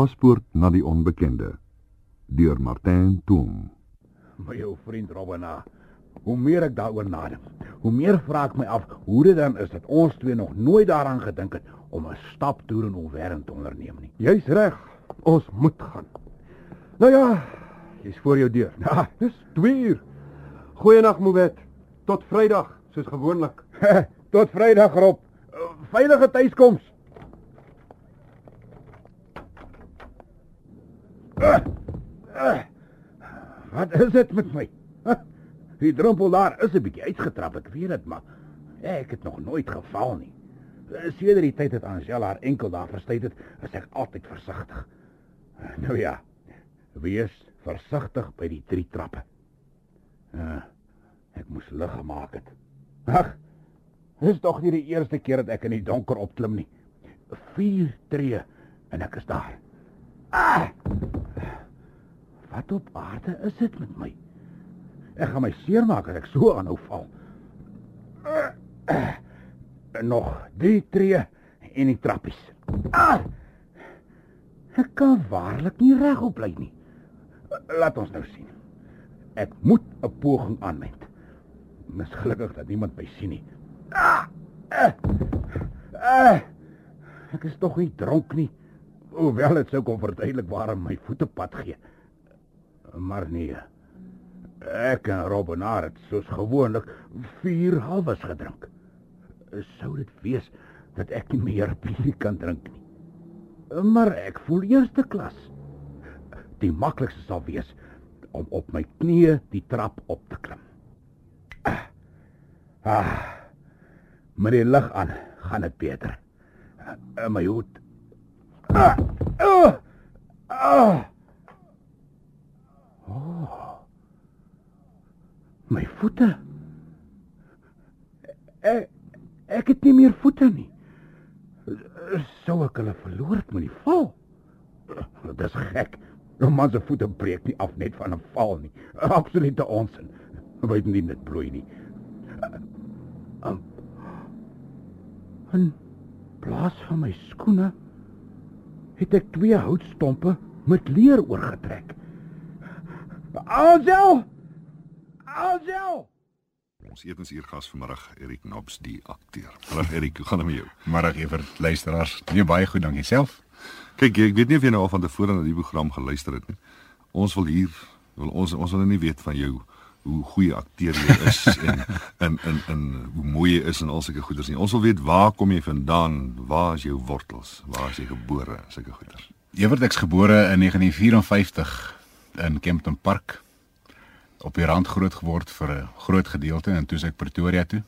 Paspoort na die onbekende deur Martin Toom. My ou vriend Robina, hoe meer ek daaroor nadink, hoe meer vra ek my af hoe dit dan is dat ons twee nog nooit daaraan gedink het om 'n stap deur in Owerend te onderneem nie. Jy's reg. Ons moet gaan. Nou ja, jy's voor jou deur. Ja, dis 2 uur. Goeienaand, Mowet. Tot Vrydag, soos gewoonlik. Tot Vrydag, Rob. Veilige tuiskoms. Uh, uh, wat is dit met my? Huh? Die drempel daar is 'n bietjie uitgetrap, ek weet dit, maar ek het nog nooit geval nie. Sedert die tyd dat Angela haar enkel daar verstyt het, is ek altyd versigtig. Nou ja, wees versigtig by die drie trappe. Uh, ek moes lig gemaak het. Ag, dis tog nie die eerste keer dat ek in die donker opklim nie. 4 tree en ek is daar. Ah! Wat op aarde is dit met my? Ek gaan my seermaak as ek so aanhou val. Nog 3 tree en die trappies. Ah! Ek kan waarlik nie regop bly nie. Laat ons nou sien. Ek moet 'n poging aanwend. Mis gelukkig dat niemand my sien nie. Ah! Ah! ah! Ek is tog nie dronk nie. Hoewel dit sou kon verduidelik waarom my voete pad gee. Maar nee. Ek en Robbenaar het soos gewoonlik vier halwes gedrink. Sou dit wees dat ek nie meer bier kan drink nie. Maar ek voel eerste klas. Die maklikste sal wees om op my knieë die trap op te klim. Ah. ah met die lig aan gaan dit beter. In my hoed. Ah. Oh. Oh. Oh. My voete. Ek ek het nie meer voete nie. Sou ek hulle verloor het met die val? Dis gek. 'n Man se voete breek nie af net van 'n val nie. Absolute onsin. Weet nie net bloei nie. Um, in plaas van my skoene het ek twee houtstompe met leer oorgetrek. Alsel! Alsel! Ons etensuur gas vanmiddag Erik Nobs die akteur. Hallo Erik, hoe gaan dit met jou? Middag ewer luisteraars. Nee baie goed, dankie self. Kyk, ek weet nie of jy nou al van tevore na die program geluister het nie. Ons wil hier wil ons ons wil nie weet van jou hoe goeie akteur jy is en in in in hoe mooi jy is en al sulke goeders nie. Ons wil weet waar kom jy vandaan? Waar is jou wortels? Waar is jy gebore? Sulke goeders. Ewert ek's gebore in 1954 in Kempton Park op die rand groot geword vir 'n groot gedeelte en toe ek Pretoria toe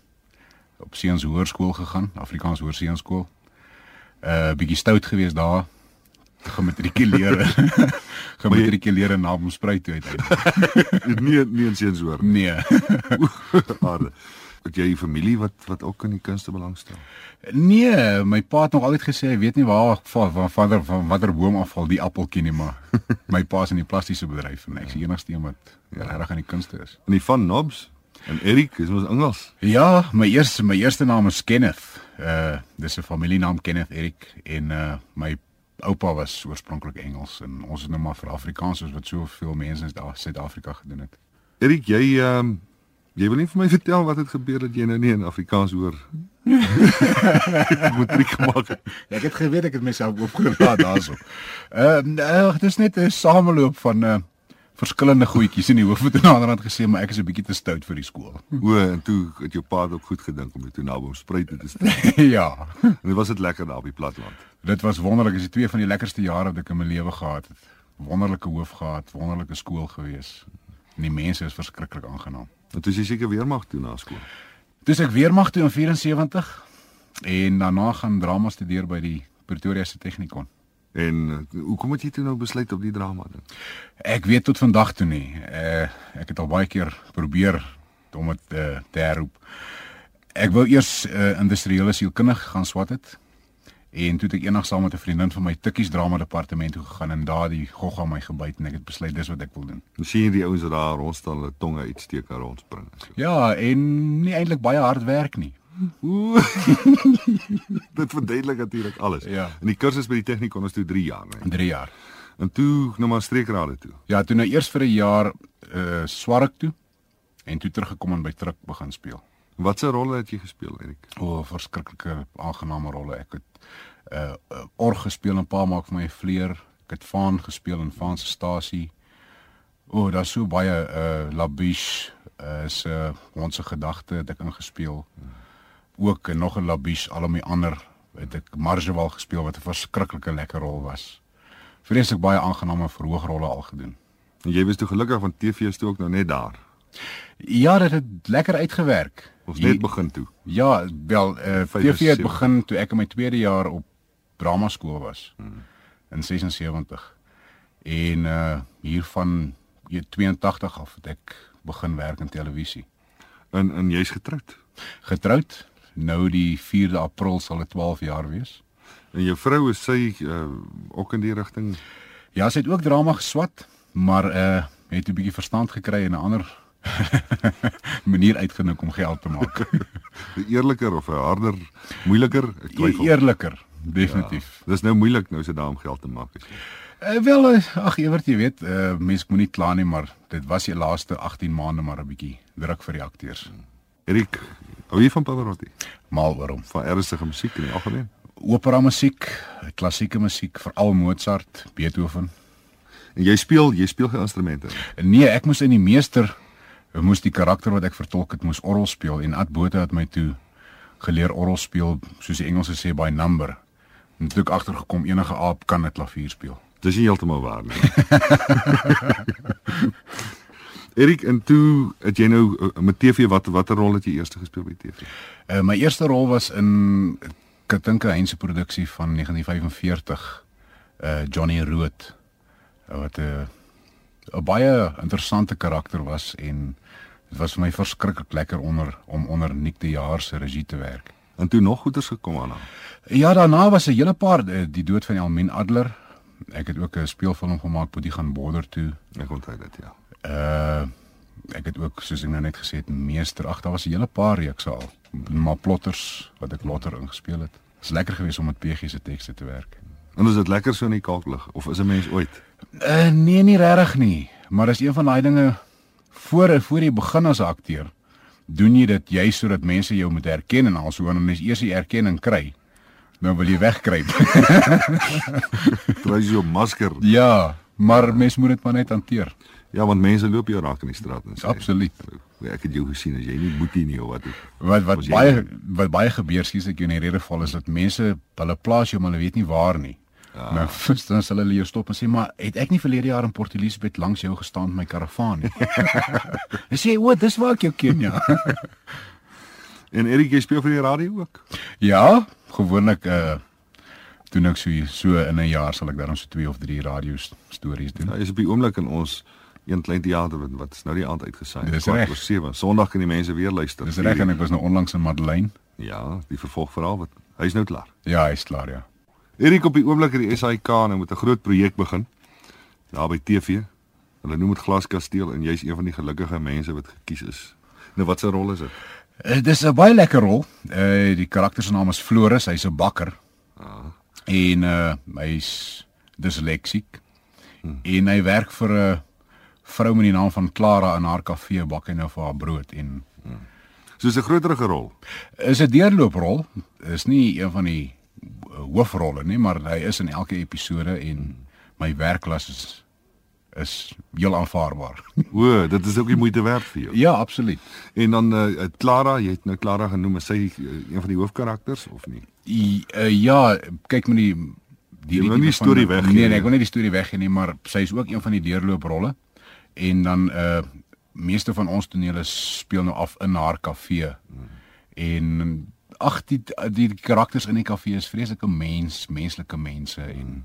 op Seuns Hoërskool gegaan, Afrikaans Hoërseunskool. 'n uh, bietjie stout gewees daar gematrikuleer. gematrikuleer na Mspruit toe uiteindelik. nee, nee in Seuns Hoër. Nee. Aarde. Het jy 'n familie wat wat ook in die kunste belangstel? Nee, my pa het nog altyd gesê hy weet nie waar van vader van watter boom afval die appeltjie nie, maar my pa is in die plastiese bedryf en ek is die enigste een wat ja. reg in die kunste is. En die van Nobs en Erik, is ons Engels? Ja, my eerste my eerste naam is Kenneth. Uh dis 'n familienaam Kenneth Erik en uh my oupa was oorspronklik Engels en ons is nou maar vir Afrikaans soos wat soveel mense in Suid-Afrika gedoen het. Erik, jy ehm um Jy wil nie vir my vertel wat het gebeur dat jy nou nie in Afrikaans hoor. Moet ek gemaak. Ja, ek het geweet ek het myself opgelaat daarso. Ehm uh, dit is net 'n sameloop van uh verskillende goedjies in die hoof het aan die ander kant gesê maar ek is 'n bietjie te stout vir die skool. O, en toe het jou pa ook goed gedink om dit toe naby om spruit te stel. ja. En dit was dit lekker daar op die platland. Dit was wonderlik, dit is twee van die lekkerste jare wat ek in my lewe gehad het. Wonderlike hoof gehad, wonderlike skool gewees. En die mense is verskriklik aangenaam. Want jy seker weermag toe na skool. Dis ek weermag toe in 74 en daarna gaan drama studeer by die Pretoria se Technikon. En uh, hoekom het jy toe nou besluit op die drama ding? Ek weet tot vandag toe nie. Uh ek het al baie keer probeer om dit uh, te herroep. Ek wou eers uh, industriële sielkundige gaan swat het. En toe het ek eendag saam met 'n vriendin van my Tikkies drama departement toe gegaan en daar die gogga my gebyt en ek het besluit dis wat ek wil doen. Ons sien die ouens wat daar rondstaan hulle tonge uitsteek en rondspring. So. Ja, en nie eintlik baie hard werk nie. dit verduidelik natuurlik alles. Ja. En die kursus by die tegniek kon ons toe 3 jaar, nee. 3 jaar. En toe nou maar streekrade toe. Ja, toe nou eers vir 'n jaar uh Swark toe en toe teruggekom en by Truk begin speel. Watse rolle het jy gespeel, Erik? O, oh, verskriklike aangename rolle. Ek het uh, uh org gespeel en pa maak vir my 'n vleer. Ek het Vaan gespeel in Vaan se stasie. O, oh, daar's so baie uh Labiche is uh ons se gedagte het ek ingespeel. Ook en nog 'n Labiche, al my ander het ek Marjewal gespeel wat 'n verskriklike lekker rol was. Vreeslik baie aangename verhoogrolle al gedoen. En jy was toe gelukkig want TV is toe ook nou net daar. Ja, dit het lekker uitgewerk. Ons net begin toe. Ja, wel uh, TV het begin toe ek in my tweede jaar op drama skool was. Hmm. In 76. En uh hiervan 82 af het ek begin werk in televisie. En en jy's getroud. Getroud. Nou die 4de April sal dit 12 jaar wees. En jou vrou is sy uh ook in die rigting. Ja, sy het ook drama geswat, maar uh het 'n bietjie verstand gekry en 'n ander manier uitgenik om geld te maak. eerliker of 'n harder, moeiliker? Ek twyfel. Eerliker, definitief. Ja, dis nou moeilik nou se daam geld te maak. Uh, wel ag Ewert jy weet uh, mense moenie kla nie maar dit was die laaste 18 maande maar 'n bietjie druk vir die akteurs. Erik, hou jy van Pavarotti? Mal waarom? Van ernstige musiek in die algemeen. Opera musiek, klassieke musiek, veral Mozart, Beethoven. En jy speel, jy speel geen instrumente nie. Nee, ek moes in die meester moes die karakter wat ek vertolk het moes orgel speel en Ad Botha het my toe geleer orgel speel soos die Engelse sê by number. En toe ek agtergekom enige aap kan 'n klavier speel. Dis nie heeltemal waar nie. Erik, en toe het jy nou uh, met TV wat watter rol het jy eers gespeel by TV? Uh, my eerste rol was in ek dink 'n Heinze produksie van 1945. Uh Johnny Rood. Wat 'n uh, 'n baie interessante karakter was en dit was vir my verskriklik lekker onder om onder Nick de Jaar se regie te werk. En toe nog goeders gekom aan. Ja, daarna was 'n hele paar eh, die dood van Almin Adler. Ek het ook 'n speelfilm gemaak, Boetie gaan border toe. Ek onthou dit, ja. Uh ek het ook soos ek nou net gesê het, meester, ag, daar was 'n hele paar reekse al. Maar plotters wat ek later ingespeel het. Dit is lekker geweest om met PG se tekste te werk. En is dit lekker so in die kalklig of is 'n mens ooit Uh, nee, nie regtig nie, maar dis een van daai dinge voor voor jy begin as 'n akteur, doen jy dit jy sodat mense jou moet herken en alsoos wanneer jy eers die erkenning kry, dan wil jy wegkruip. Kry jou masker. Ja, maar mens moet dit maar net hanteer. Ja, want mense loop jou raak in die straat en sê Absoluut. Ek het jou gesien as jy nie moet nie of wat. Wat wat baie wat baie gebeur sies ek jou in die rede val is dat mense hulle plaas jou maar hulle weet nie waar nie. Ja. Nou, dan sal hulle jou stop en sê, "Maar het ek nie verlede jaar in Port Elizabeth langs jou gestaan met my karavaan nie?" Hulle sê, "O, dis waar ek jou ken, ja." en Erik, jy speel vir die radio ook? Ja, gewoonlik uh doen ek so so in 'n jaar sal ek dan so 2 of 3 radio stories doen. Ja, is op die oomblik in ons een klein teater wat wat is nou die aand uitgesaai. Dis reg. 7. Sondag kan die mense weer luister. Dis reg en ek was nou onlangs in Madeleine. Ja, die vervolgverhaal wat hy's nou klaar. Ja, hy's klaar, ja. Erik op die oomblik het die SAIK nou met 'n groot projek begin. Daar by TV. Hulle noem dit Glaskasteel en jy's een van die gelukkige mense wat gekies is. Nou wat se rol is dit? Uh, dis 'n baie lekker rol. Uh die karakter se naam is Floris, hy's 'n bakker. Ah. En uh hy's disleksiek. Hmm. En hy werk vir 'n vrou met die naam van Clara in haar kafee bak hy nou vir haar brood en hmm. soos 'n groterige rol. Is 'n deurlooprol. Is nie een van die hoofrolle nie, maar hy is in elke episode en my werkklas is is heel aanvaarbaar. O, dit is ook die moeite werd vir jou. Ja, absoluut. En dan eh uh, Clara, jy het nou Clara genoem, is sy uh, een van die hoofkarakters of nie? I, uh, ja, kyk met die die die, die storie weg. Nee, nee, ek wil nie die storie weggee nie, maar sy is ook een van die deurlooprolle. En dan uh meeste van ons tonele speel nou af in haar kafee. Hmm. En ag die, die die karakters in die kafee is vreeslike mens, menslike mense en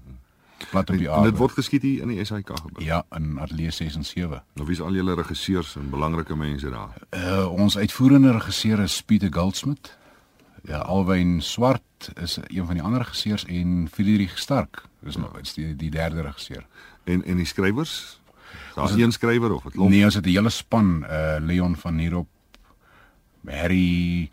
plat op die aarde. En dit word geskied hier in die SAK gebou. Ja, in Ateljee 6 en 7. Nou wie is al julle regisseurs en belangrike mense daar? Uh ons uitvoerende regisseur is Pieter Goldsmith. Ja, Alwyn Swart is een van die ander regisseurs en Friedrich Stark is ja. nog is die die derde regisseur. En en die skrywers? Daar's een skrywer of 'n klomp? Nee, ons het 'n hele span, uh Leon van Nierop, Harry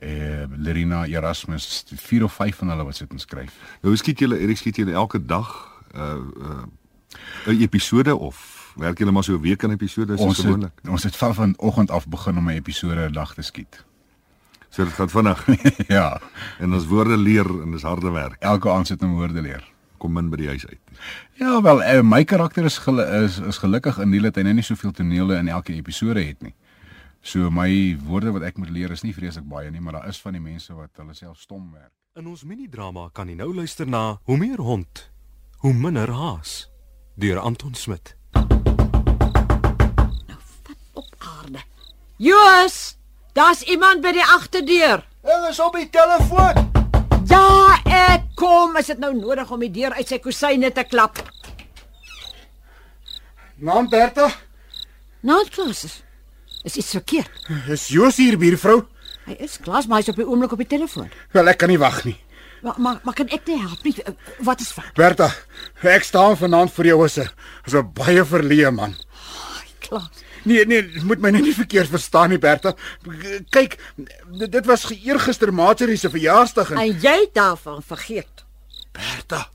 eh Lerina Erasmus vier of vyf van hulle wat sit en skryf. Nou skiet julle Erik skiet julle elke dag uh uh 'n episode of werk julle maar so 'n week aan episode is Ons gewoonlik? ons het van vanoggend af begin om 'n episode 'n dag te skiet. So dit gaan vinnig ja, en ons woorde leer en dis harde werk. elke aand sit om woorde leer. Kom min by die huis uit. Ja, wel, uh, my karakter is gelu is, is gelukkig in die dat hy nou nie soveel tonele in elke episode het nie. So my woorde wat ek moet leer is nie vreeslik baie nie, maar daar is van die mense wat hulle self stom werk. In ons minidrama kan jy nou luister na Hoe meer hond, hoe minder haas deur Anton Smit. op aarde. Joos, daar's iemand by die agterdeur. Ek is op die telefoon. Ja, ek kom. Is dit nou nodig om die deur uit sy kusyne te klap? Naam Bertha. Nou, Klaas. Is iets verkeerd? Is Joos hier buurvrou? Hy is Klaas, maar hy's op die oomblik op die telefoon. Wel ek kan nie wag nie. Maar maar, maar kan ek nie help nie? Eh, Wat is fout? Bertha, ek staan vanaand vir jou as 'n as 'n baie verleë man. Klaas. Nee nee, moet my nou nie verkeerd verstaan nie Bertha. Kyk, dit, dit was eergister Marjorie se verjaarsdag en En jy daarvan vergeet. Bertha.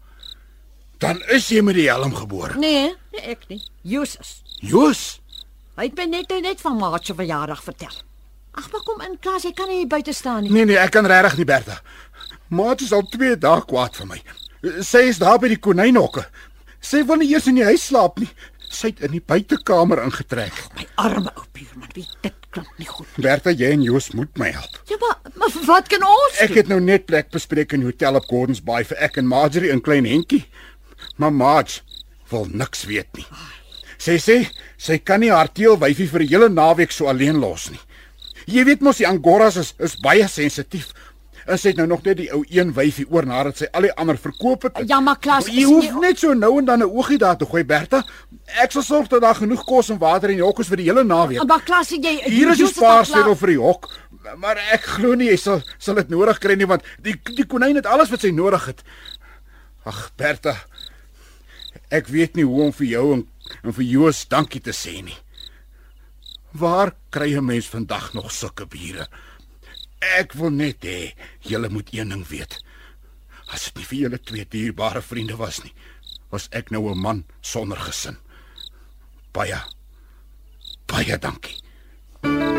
Dan is jy met die helm gebore. Nee, nee ek nie. Joos. Joos, Hy het my net net van Maat se verjaardag vertel. Ag, maar kom in, Klaas, jy kan nie hier buite staan nie. nee nee, ek kan regtig nie Bertha. Maat is al 2 dae kwaad vir my. Sy is daar by die konynhokke. Sy wil nie eers in die huis slaap nie. Sy het in die buitekamer ingetrek. My arme ou buurman, wie dit klink nie goed. Bertha, jy en Joos moet my help. Ja, maar, maar wat kan ons Ek doen? het nou net plek bespreek in die hotel op Gordons Bay vir ek en Marjorie en klein Henkie. Maar Marge wil niks weet nie. Sy sê sy kan nie haar teelwyfie vir 'n hele naweek so alleen los nie. Jy weet mos die Angoras is is baie sensitief. En sy het nou nog net die ou een wyfie oor nadat sy al die ander verkoop het. Ja, maar Klaas, jy hoef nie- net so nou en dan 'n oogie daar te gooi, Bertha. Ek sal sorg dat daar genoeg kos en water in die hok is vir die hele naweek. Maar Klaas, jy Hier is die al spaarsleutel klaar- vir die hok. Maar ek glo nie jy sal sal dit nodig kry nie want die die konyn het alles wat sy nodig het. Ag Bertha. Ek weet nie hoe om vir jou en, en vir Joos dankie te sê nie. Waar kry 'n mens vandag nog sulke bure? Ek wil net hê julle moet een ding weet. As dit nie vir julle twee dierbare vriende was nie, was ek nou 'n man sonder gesin. Baie baie dankie.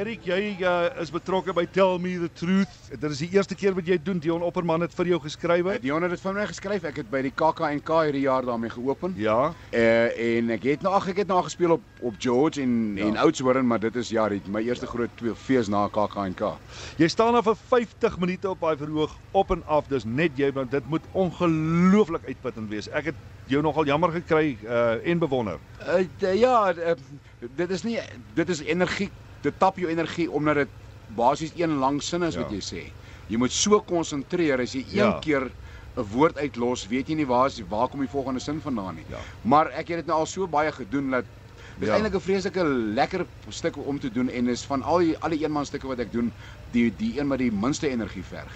Erik, jy uh, is betrokke by Tell Me the Truth. Dit is die eerste keer wat jy dit doen. Dion Opperman het vir jou geskryf. Dion het dit vir my geskryf. Ek het by die KAK&K hierdie jaar daarmee geopen. Ja. Uh en ek het nou ag ek het nou gespeel op op George en ja. en Oudtshoorn, maar dit is ja, die, my eerste groot twee fees na KAK&K. Jy staan daar vir 50 minute op daai verhoog op en af. Dis net jy want dit moet ongelooflik uitputtend wees. Ek het jou nogal jammer gekry uh en bewonder. Uh, ja, uh, dit is nie dit is energie. Dit tap jou energie omdat dit basies een lang sin is ja. wat jy sê. Jy moet so konsentreer as jy een Ja. keer 'n woord uitlos, weet jy nie waar is waar kom die volgende sin vandaan nie. Ja. Maar ek het dit nou al so baie gedoen dat Dit is Ja. eintlik 'n vreeslike lekker stuk om te doen en is van al die al die eenmanstukke wat ek doen, die die een met die minste energie verg.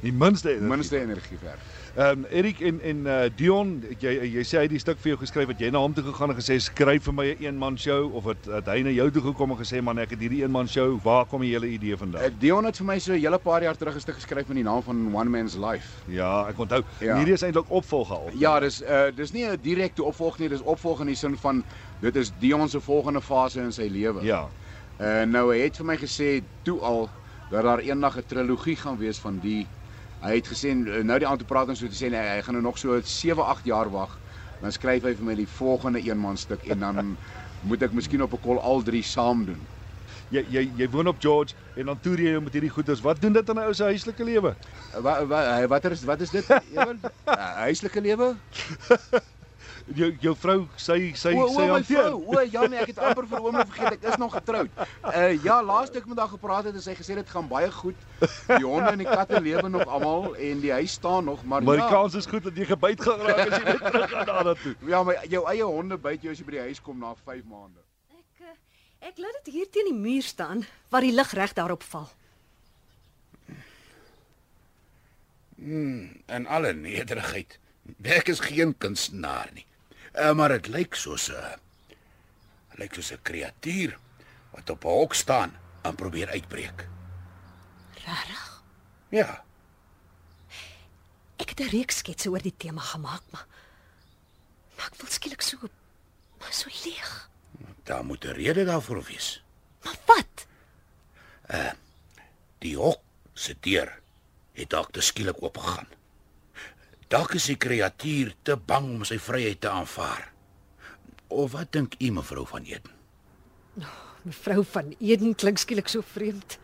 Die minste energie. Minste energie verg. Ehm um, Erik en en uh Dion, jy jy sê hy het die stuk vir jou geskryf wat jy na hom toe gegaan en gesê skryf vir my 'n een man show of het, het hy na jou toe gekom en gesê man ek het hierdie een man show, waar kom die hele idee vandaan? Uh, Dion het vir my so 'n hele paar jaar terug 'n stuk geskryf met die naam van One Man's Life. Ja, ek onthou. Ja. Ja. Hierdie is eintlik opvolger op. Ja, dis uh dis nie 'n direkte opvolg nie, dis opvolg in die sin van dit is Dion se volgende fase in sy lewe. Ja. Uh nou hy het vir my gesê toe al dat daar eendag 'n trilogie gaan wees van die hy het gesê uh, nou die aand toe praat ons so te sê nee, hy gaan nou nog so 7, 8 jaar wag. Dan skryf hy vir my die volgende eenman stuk en dan moet ek miskien op 'n kol al drie saam doen. Jy jy jy woon op George en dan toer jy met hierdie goeders. Wat doen dit aan 'n ou se huislike lewe? Wat wat watter is wat is dit? Ewen? Uh, huislike lewe? Jou jou vrou sy sy O, sy o my hanteer. vrou. O ja nee, ek het amper vir oomblik vergeet ek is nog getroud. Uh ja, laaste ek met haar gepraat het, het sy gesê dit gaan baie goed. Die honde en die katte lewe nog almal en die huis staan nog, maar, Maar die ja. kans is goed dat jy gebyt gaan raak as jy net terug gaan daarna toe. Ja, maar jou eie honde byt jou as jy by die huis kom na 5 maande. Ek eh, ek laat dit hier teen die muur staan waar die lig reg daarop val. in alle nederigheid. Ek is geen kunstenaar nie. Uh, maar dit lyk soos 'n lyk soos 'n kreatuur wat op 'n hok staan en probeer uitbreek. Regtig? Ja, Ek het 'n reeks sketse oor die tema gemaak, maar maar ek voel skielik so so leeg. Daar moet 'n rede daarvoor wees. Maar wat? Die hok se deur het dalk te skielik oopgegaan. Dalk is die kreatuur te bang om sy vryheid te aanvaar. Of wat dink u mevrou van Eden? Mevrou van Eden klink skielik so vreemd.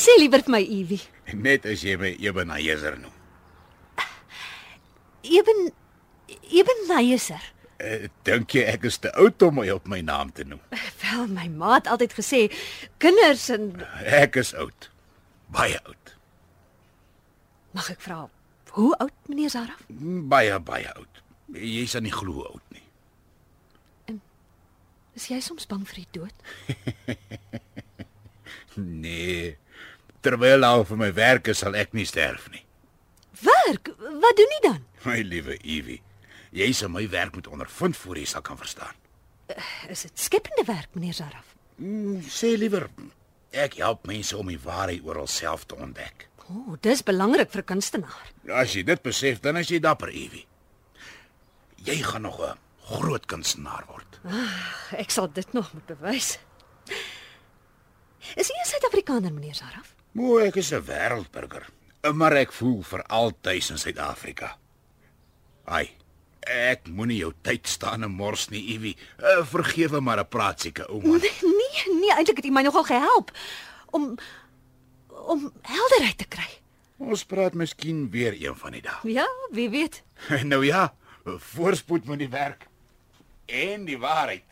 Sê liewer vir my Evie. Net as jy my Ebenezer noem. Eben Eben Meyer. Uh, dink jy ek is te oud om my op my naam te noem? Wel, my ma het altyd gesê kinders en Ek is oud. Baie oud. mag ek vra hoe oud meneer Zaraf? Baie baie oud. Jy sal nie glo hoe oud nie. Is jy soms bang vir die dood? Nee. Terwyl al vir my werk is, sal ek nie sterf nie. Werk? Wat doen jy dan? My liewe Evie, jy sal my werk moet ondervind voor jy sal kan verstaan. Is dit skepende werk meneer Zaraf? Mm, Sê liewer ek help mense om die waarheid oor hulself te ontdek. O, oh, dis belangrik vir kunstenaar. As jy dit besef, dan is jy dapper, Evie. Jy gaan nog 'n groot kunstenaar word. Ek sal dit nog moet bewys. Is jy 'n Suid-Afrikaner meneer Zaraf? Mo, ek is 'n wêreldburger, maar ek voel vir altyd in Suid-Afrika. Ai, ek moenie jou tyd staan en mors nie, Evie. Uh, vergewe maar 'n praatsieke ouma. Nee, nee, nee eintlik het jy my nogal gehelp om om helderheid te kry. Ons praat miskien weer een van die dae. Ja, wie weet. Nou ja, voorspoed met die werk en die waarheid.